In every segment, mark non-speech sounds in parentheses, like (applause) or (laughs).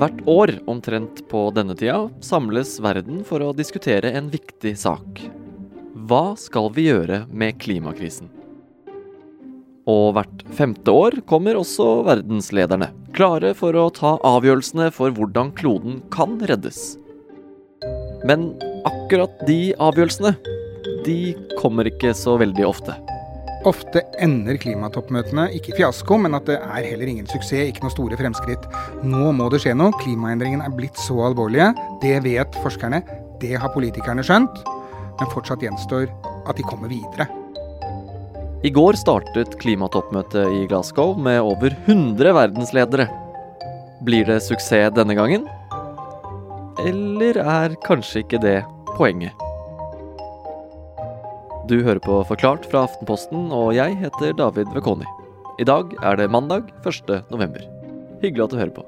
Hvert år omtrent på denne tida samles verden for å diskutere en viktig sak. Hva skal vi gjøre med klimakrisen? Og hvert femte år kommer også verdenslederne, klare for å ta avgjørelsene for hvordan kloden kan reddes. Men akkurat de avgjørelsene, de kommer ikke så veldig ofte. Ofte ender klimatoppmøtene ikke i fiasko, men at det er heller ingen suksess, ikke noe store fremskritt. Nå må det skje noe. Klimaendringene er blitt så alvorlige. Det vet forskerne. Det har politikerne skjønt. Men fortsatt gjenstår at de kommer videre. I går startet klimatoppmøtet i Glasgow med over 100 verdensledere. Blir det suksess denne gangen? Eller er kanskje ikke det poenget? Du hører på Forklart fra Aftenposten, og jeg heter David Vekoni. I dag er det mandag 1. november. Hyggelig at du hører på.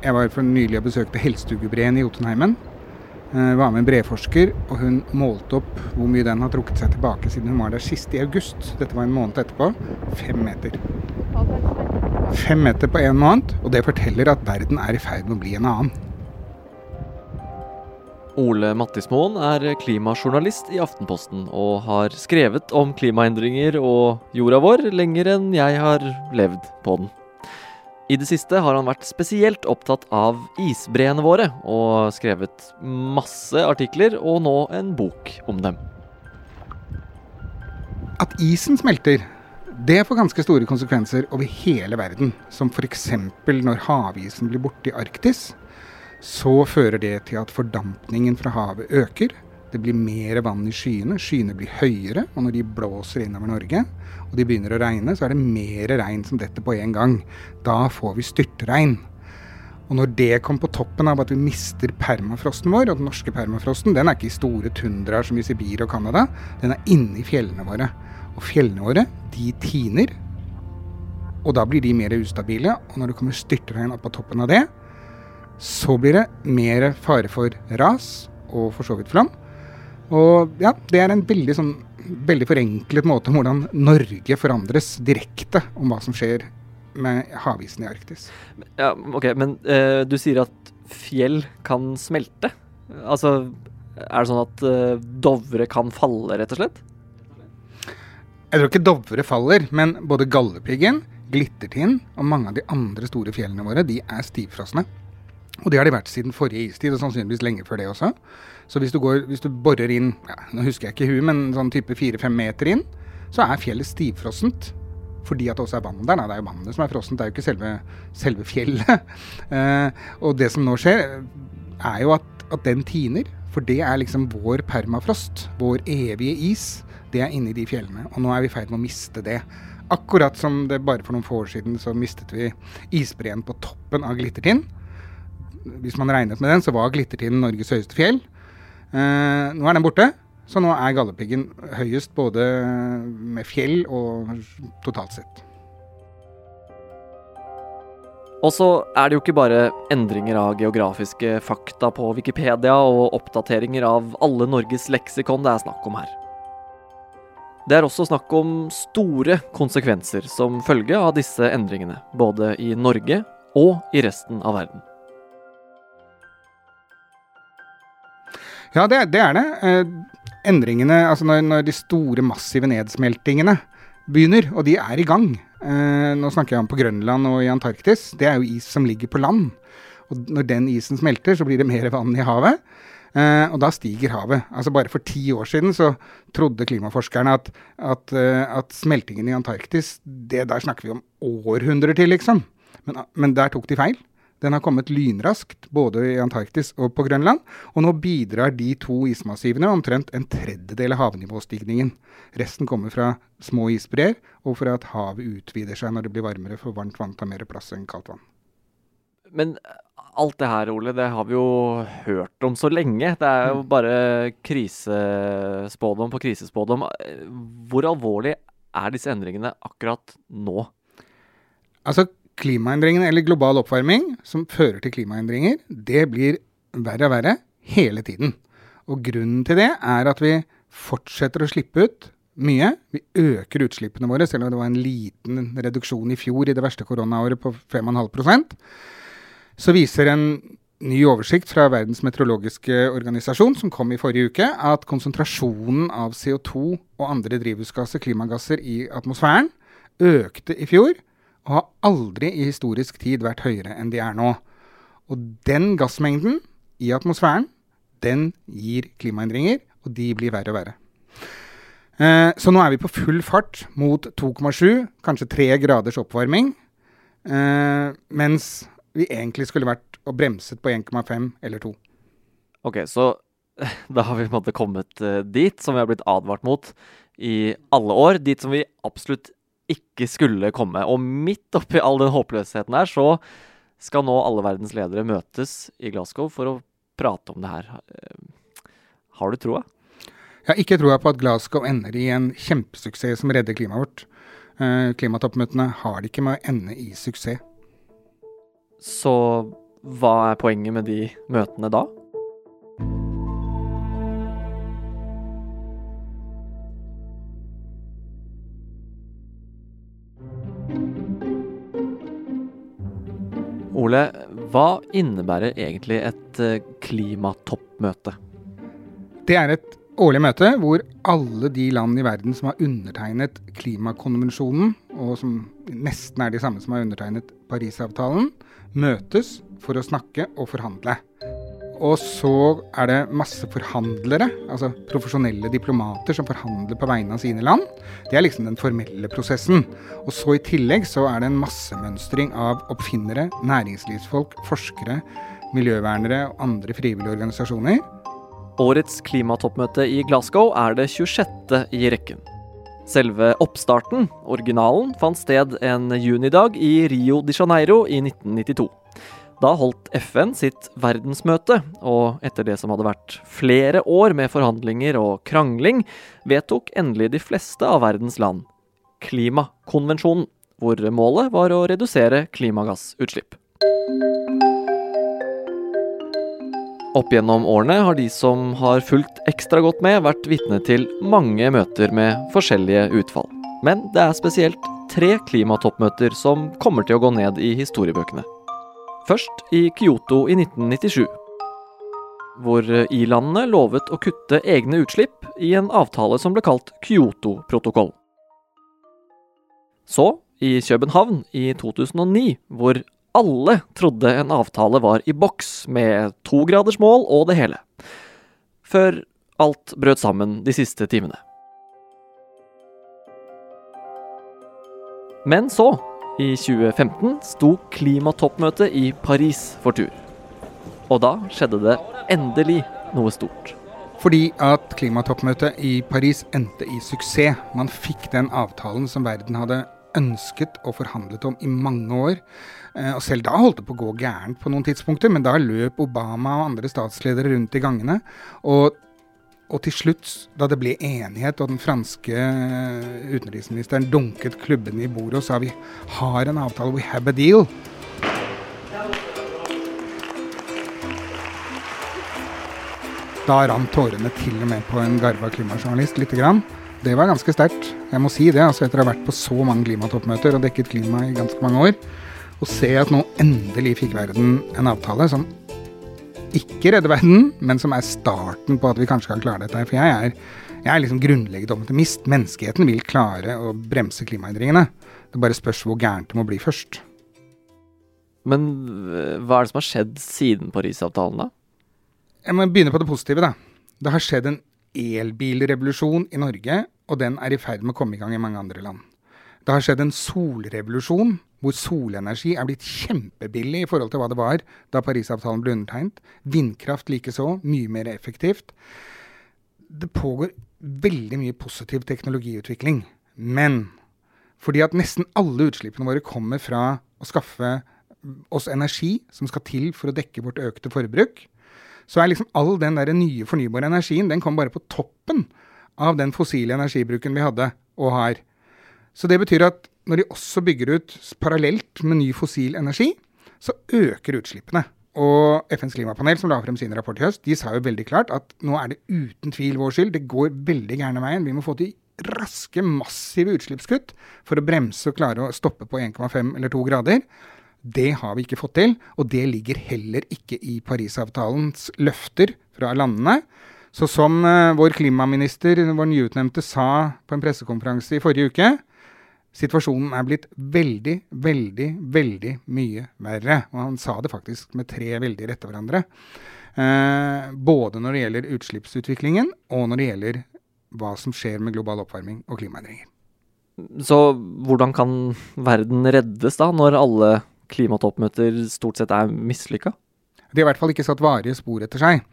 Jeg var for nylig og besøkte Helstugubreen i Jotunheimen. Jeg var med en breforsker, og hun målte opp hvor mye den har trukket seg tilbake siden hun var der sist i august. Dette var en måned etterpå. Fem meter. Fem meter på én måned, og det forteller at verden er i ferd med å bli en annen. Ole Mattismoen er klimajournalist i Aftenposten og har skrevet om klimaendringer og jorda vår lenger enn jeg har levd på den. I det siste har han vært spesielt opptatt av isbreene våre, og skrevet masse artikler og nå en bok om dem. At isen smelter, det får ganske store konsekvenser over hele verden. Som f.eks. når havisen blir borte i Arktis. Så fører det til at fordampningen fra havet øker. Det blir mer vann i skyene. Skyene blir høyere. Og når de blåser innover Norge, og de begynner å regne, så er det mer regn som detter på en gang. Da får vi styrtregn. Og når det kommer på toppen av at vi mister permafrosten vår, og den norske permafrosten den er ikke i store tundraer som i Sibir og Canada, den er inni fjellene våre. Og fjellene våre, de tiner. Og da blir de mer ustabile. Og når det kommer styrtregn opp på toppen av det, så blir det mer fare for ras og for så vidt flom. Og ja, det er en veldig sånn veldig forenklet måte om hvordan Norge forandres direkte om hva som skjer med havisen i Arktis. Ja, ok, Men uh, du sier at fjell kan smelte? Altså, er det sånn at uh, Dovre kan falle, rett og slett? Jeg tror ikke Dovre faller, men både Galdhøpiggen, Glittertind og mange av de andre store fjellene våre, de er stivfrosne. Og det har de vært siden forrige istid, og sannsynligvis lenge før det også. Så hvis du, går, hvis du borer inn, ja, nå husker jeg ikke huet, men sånn type fire-fem meter inn, så er fjellet stivfrossent. Fordi at det også er vann der. Da. Det er jo vannet som er frossent, det er jo ikke selve, selve fjellet. (laughs) eh, og det som nå skjer, er jo at, at den tiner. For det er liksom vår permafrost, vår evige is. Det er inni de fjellene. Og nå er vi i ferd med å miste det. Akkurat som det bare for noen få år siden så mistet vi isbreen på toppen av Glittertind hvis man regnet med den, så var Glittertinden Norges høyeste fjell. Eh, nå er den borte, så nå er Galdhøpiggen høyest både med fjell og totalt sett. Og så er det jo ikke bare endringer av geografiske fakta på Wikipedia og oppdateringer av alle Norges leksikon det er snakk om her. Det er også snakk om store konsekvenser som følge av disse endringene, både i Norge og i resten av verden. Ja, det, det er det. Eh, endringene, altså når, når, de store, massive nedsmeltingene begynner, og de er i gang eh, Nå snakker jeg om på Grønland og i Antarktis. Det er jo is som ligger på land. Og når den isen smelter, så blir det mer vann i havet. Uh, og da stiger havet. Altså Bare for ti år siden så trodde klimaforskerne at, at, uh, at smeltingen i Antarktis det Der snakker vi om århundrer til, liksom. Men, men der tok de feil. Den har kommet lynraskt både i Antarktis og på Grønland, og nå bidrar de to ismassivene omtrent en tredjedel av havnivåstigningen. Resten kommer fra små isbreer, og fra at havet utvider seg når det blir varmere, for varmt vann tar mer plass enn kaldt vann. Men alt det her, Ole, det har vi jo hørt om så lenge. Det er jo bare krisespådom på krisespådom. Hvor alvorlig er disse endringene akkurat nå? Altså, klimaendringene, eller global oppvarming, som fører til klimaendringer, det blir verre og verre hele tiden. Og grunnen til det er at vi fortsetter å slippe ut mye. Vi øker utslippene våre, selv om det var en liten reduksjon i fjor i det verste koronaåret på 5,5% Så viser en ny oversikt fra Verdens meteorologiske organisasjon som kom i forrige uke, at konsentrasjonen av CO2 og andre drivhusgasser, klimagasser, i atmosfæren økte i fjor og har aldri i historisk tid vært høyere enn de er nå. Og den gassmengden i atmosfæren, den gir klimaendringer, og de blir verre og verre. Eh, så nå er vi på full fart mot 2,7, kanskje 3 graders oppvarming. Eh, mens vi egentlig skulle vært og bremset på 1,5 eller 2. Ok, så (laughs) da har vi på en måte kommet uh, dit som vi har blitt advart mot i alle år. Dit som vi absolutt ikke skulle komme. Og midt oppi all den håpløsheten her, så skal nå alle verdens ledere møtes i Glasgow for å prate om det her. Eh, har du troa? Jeg har ikke troa på at Glasgow ender i en kjempesuksess som redder klimaet vårt. Eh, klimatoppmøtene har det ikke med å ende i suksess. Så hva er poenget med de møtene da? Ole, hva innebærer egentlig et eh, klimatoppmøte? Det er et årlig møte hvor alle de land i verden som har undertegnet klimakonvensjonen, og som nesten er de samme som har undertegnet Parisavtalen, møtes for å snakke og forhandle. Og så er det masse forhandlere, altså profesjonelle diplomater som forhandler på vegne av sine land. Det er liksom den formelle prosessen. Og så i tillegg så er det en massemønstring av oppfinnere, næringslivsfolk, forskere, miljøvernere og andre frivillige organisasjoner. Årets klimatoppmøte i Glasgow er det 26. i rekken. Selve oppstarten, originalen, fant sted en junidag i Rio de Janeiro i 1992. Da holdt FN sitt verdensmøte, og etter det som hadde vært flere år med forhandlinger og krangling, vedtok endelig de fleste av verdens land Klimakonvensjonen, hvor målet var å redusere klimagassutslipp. Opp gjennom årene har de som har fulgt ekstra godt med, vært vitne til mange møter med forskjellige utfall. Men det er spesielt tre klimatoppmøter som kommer til å gå ned i historiebøkene. Først i Kyoto i 1997, hvor i-landene lovet å kutte egne utslipp i en avtale som ble kalt Kyoto-protokoll. Så i København i 2009, hvor alle trodde en avtale var i boks med togradersmål og det hele. Før alt brøt sammen de siste timene. Men så i 2015 sto klimatoppmøtet i Paris for tur. Og da skjedde det endelig noe stort. Fordi at klimatoppmøtet i Paris endte i suksess. Man fikk den avtalen som verden hadde ønsket og forhandlet om i mange år. Eh, og selv da holdt det på å gå gærent på noen tidspunkter, men da løp Obama og andre statsledere rundt i gangene. Og og til slutt, da det ble enighet og den franske utenriksministeren dunket klubbene i bordet og sa vi har en avtale, we have a deal. Da rant tårene til og med på en garva klimajournalist lite grann. Det var ganske sterkt. Jeg må si det, altså etter å ha vært på så mange klimatoppmøter og dekket klima i ganske mange år. Å se at nå endelig fikk verden en avtale som ikke redde verden, men som er starten på at vi kanskje kan klare dette. For jeg er, jeg er liksom grunnleggende optimist. Menneskeheten vil klare å bremse klimaendringene. Det bare spørs hvor gærent det må bli først. Men eh, hva er det som har skjedd siden Parisavtalen, da? Jeg må begynne på det positive, da. Det har skjedd en elbilrevolusjon i Norge, og den er i ferd med å komme i gang i mange andre land. Det har skjedd en solrevolusjon hvor solenergi er blitt kjempebillig i forhold til hva det var da Parisavtalen ble undertegnet. Vindkraft likeså, mye mer effektivt. Det pågår veldig mye positiv teknologiutvikling. Men fordi at nesten alle utslippene våre kommer fra å skaffe oss energi som skal til for å dekke vårt økte forbruk, så er liksom all den der nye fornybare energien den kommer bare på toppen av den fossile energibruken vi hadde og har. Så det betyr at når de også bygger ut parallelt med ny fossil energi, så øker utslippene. Og FNs klimapanel, som la frem sin rapport i høst, de sa jo veldig klart at nå er det uten tvil vår skyld. Det går veldig gærne veien. Vi må få til raske, massive utslippskutt for å bremse og klare å stoppe på 1,5 eller 2 grader. Det har vi ikke fått til, og det ligger heller ikke i Parisavtalens løfter fra landene. Så som uh, vår klimaminister, vår nyutnevnte, sa på en pressekonferanse i forrige uke, situasjonen er blitt veldig, veldig, veldig mye verre. Og han sa det faktisk med tre veldig rette hverandre. Eh, både når det gjelder utslippsutviklingen, og når det gjelder hva som skjer med global oppvarming og klimaendringer. Så hvordan kan verden reddes da, når alle klimatoppmøter stort sett er mislykka? De har i hvert fall ikke satt varige spor etter seg.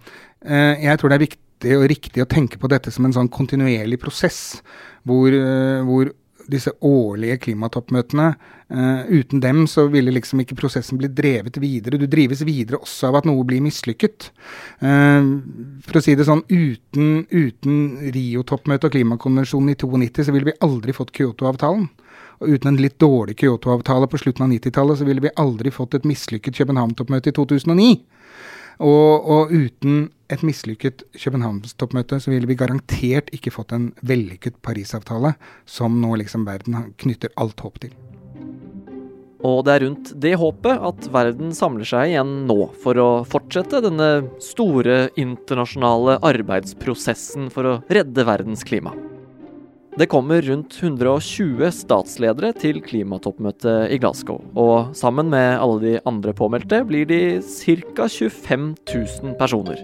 Eh, jeg tror det er viktig og riktig å tenke på dette som en sånn kontinuerlig prosess, hvor, eh, hvor disse årlige klimatoppmøtene. Uh, uten dem så ville liksom ikke prosessen bli drevet videre. Du drives videre også av at noe blir mislykket. Uh, for å si det sånn, uten, uten Rio-toppmøtet og klimakonvensjonen i 92 så ville vi aldri fått Kyoto-avtalen. Og uten en litt dårlig Kyoto-avtale på slutten av 90-tallet så ville vi aldri fått et mislykket København-toppmøte i 2009. Og, og uten et mislykket Københavnstoppmøte, så ville vi garantert ikke fått en vellykket Parisavtale, som nå liksom verden knytter alt håp til. Og det er rundt det håpet at verden samler seg igjen nå, for å fortsette denne store internasjonale arbeidsprosessen for å redde verdens klima. Det kommer rundt 120 statsledere til klimatoppmøtet i Glasgow. Og sammen med alle de andre påmeldte blir de ca. 25 000 personer.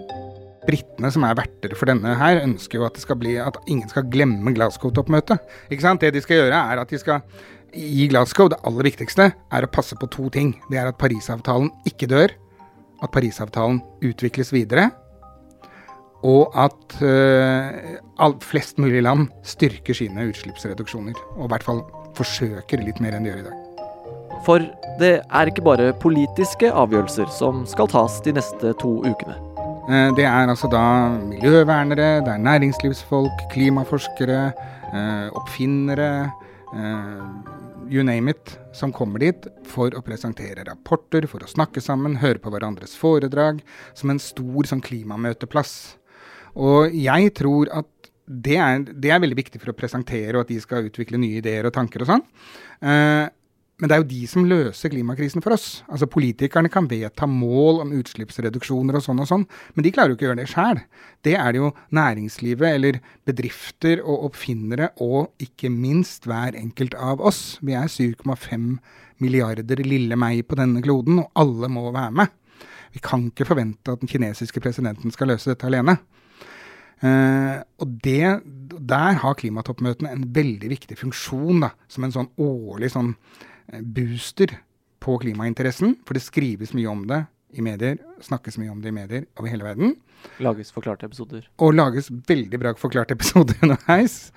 Britene, som er verter for denne her, ønsker jo at, bli, at ingen skal glemme Glasgow-toppmøtet. Det de skal gjøre, er at de skal i Glasgow, det aller viktigste, er å passe på to ting. Det er at Parisavtalen ikke dør. At Parisavtalen utvikles videre og at uh, flest mulig land styrker sine utslippsreduksjoner. Og i hvert fall forsøker litt mer enn de gjør i dag. For det er ikke bare politiske avgjørelser som skal tas de neste to ukene. Uh, det er altså da miljøvernere, det er næringslivsfolk, klimaforskere, uh, oppfinnere you name it, som kommer dit for å presentere rapporter, for å snakke sammen, høre på hverandres foredrag, som en stor sånn klimamøteplass. Og jeg tror at det er, det er, veldig viktig for å presentere, og at de skal utvikle nye ideer og tanker og sånn. Eh, men det er jo de som løser klimakrisen for oss. Altså Politikerne kan vedta mål om utslippsreduksjoner og sånn og sånn, men de klarer jo ikke å gjøre det sjæl. Det er det jo næringslivet eller bedrifter og oppfinnere og ikke minst hver enkelt av oss. Vi er 7,5 milliarder lille meg på denne kloden, og alle må være med. Vi kan ikke forvente at den kinesiske presidenten skal løse dette alene. Uh, og det, der har klimatoppmøtene en veldig viktig funksjon, da, som en sånn årlig sånn eh, booster på klimainteressen. For det skrives mye om det i medier, snakkes mye om det i medier over hele verden. Lages forklarte episoder. Og lages veldig bra forklarte episoder (laughs) underveis.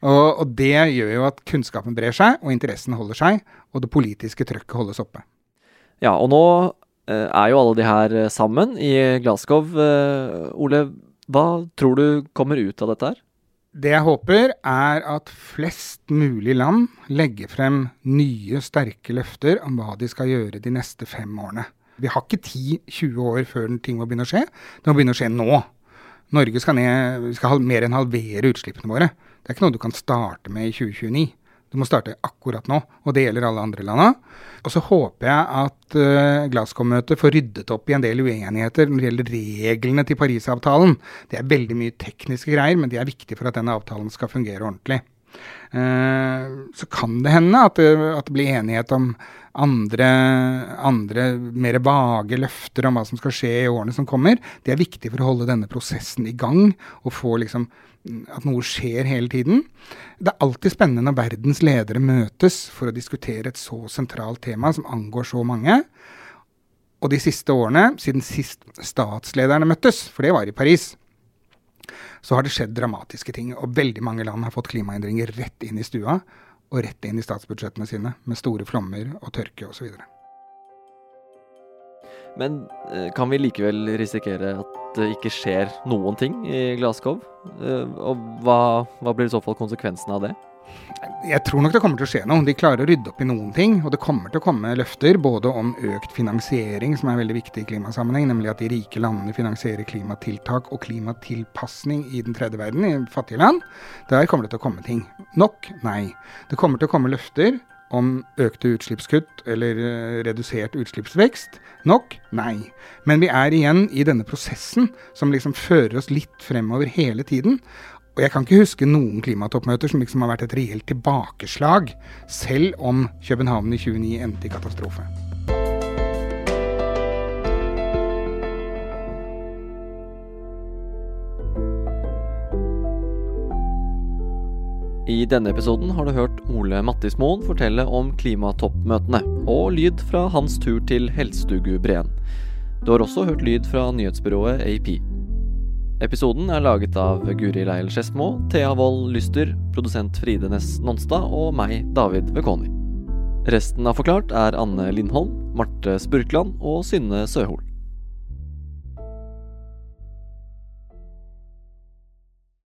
og, og det gjør jo at kunnskapen brer seg, og interessen holder seg, og det politiske trøkket holdes oppe. Ja, og nå uh, er jo alle de her sammen i Glasgow. Ole, hva tror du kommer ut av dette her? Det jeg håper, er at flest mulig land legger frem nye, sterke løfter om hva de skal gjøre de neste fem årene. Vi har ikke 10-20 år før ting må begynne å skje. Det må begynne å skje nå. Norge skal, ned, skal mer enn halvere utslippene våre. Det er ikke noe du kan starte med i 2029. Du må starte akkurat nå, og det gjelder alle andre landa. Og så håper jeg at uh, Glasgow-møtet får ryddet opp i en del uenigheter når det gjelder reglene til Parisavtalen. Det er veldig mye tekniske greier, men de er viktige for at denne avtalen skal fungere ordentlig. Uh, så kan det hende at det, at det blir enighet om andre, andre, mer vage løfter om hva som skal skje i årene som kommer. Det er viktig for å holde denne prosessen i gang, og få liksom at noe skjer hele tiden. Det er alltid spennende når verdens ledere møtes for å diskutere et så sentralt tema som angår så mange. Og de siste årene, siden sist statslederne møttes, for det var i Paris, så har det skjedd dramatiske ting. Og veldig mange land har fått klimaendringer rett inn i stua, og rett inn i statsbudsjettene sine, med store flommer og tørke osv. Men eh, kan vi likevel risikere at det ikke skjer noen ting i Glasgow? Eh, og hva, hva blir i så fall konsekvensen av det? Jeg tror nok det kommer til å skje noe. De klarer å rydde opp i noen ting. Og det kommer til å komme løfter både om økt finansiering, som er veldig viktig i klimasammenheng, nemlig at de rike landene finansierer klimatiltak og klimatilpasning i den tredje verden, i fattige land. Der kommer det til å komme ting. Nok? Nei. Det kommer til å komme løfter om økte utslippskutt eller uh, redusert utslippsvekst? Nok? Nei. Men vi er igjen i denne prosessen som liksom fører oss litt fremover hele tiden. Og jeg kan ikke huske noen klimatoppmøter som liksom har vært et reelt tilbakeslag, selv om København i 29 endte i katastrofe. I denne episoden har du hørt Ole Mattismoen fortelle om klimatoppmøtene, og lyd fra hans tur til Helsestugu Breen. Du har også hørt lyd fra nyhetsbyrået AP. Episoden er laget av Guri Leil Skedsmo, Thea Wold Lyster, produsent Fride Næss Nonstad og meg, David Vekoni. Resten av Forklart er Anne Lindholm, Marte Spurkland og Synne Søhol.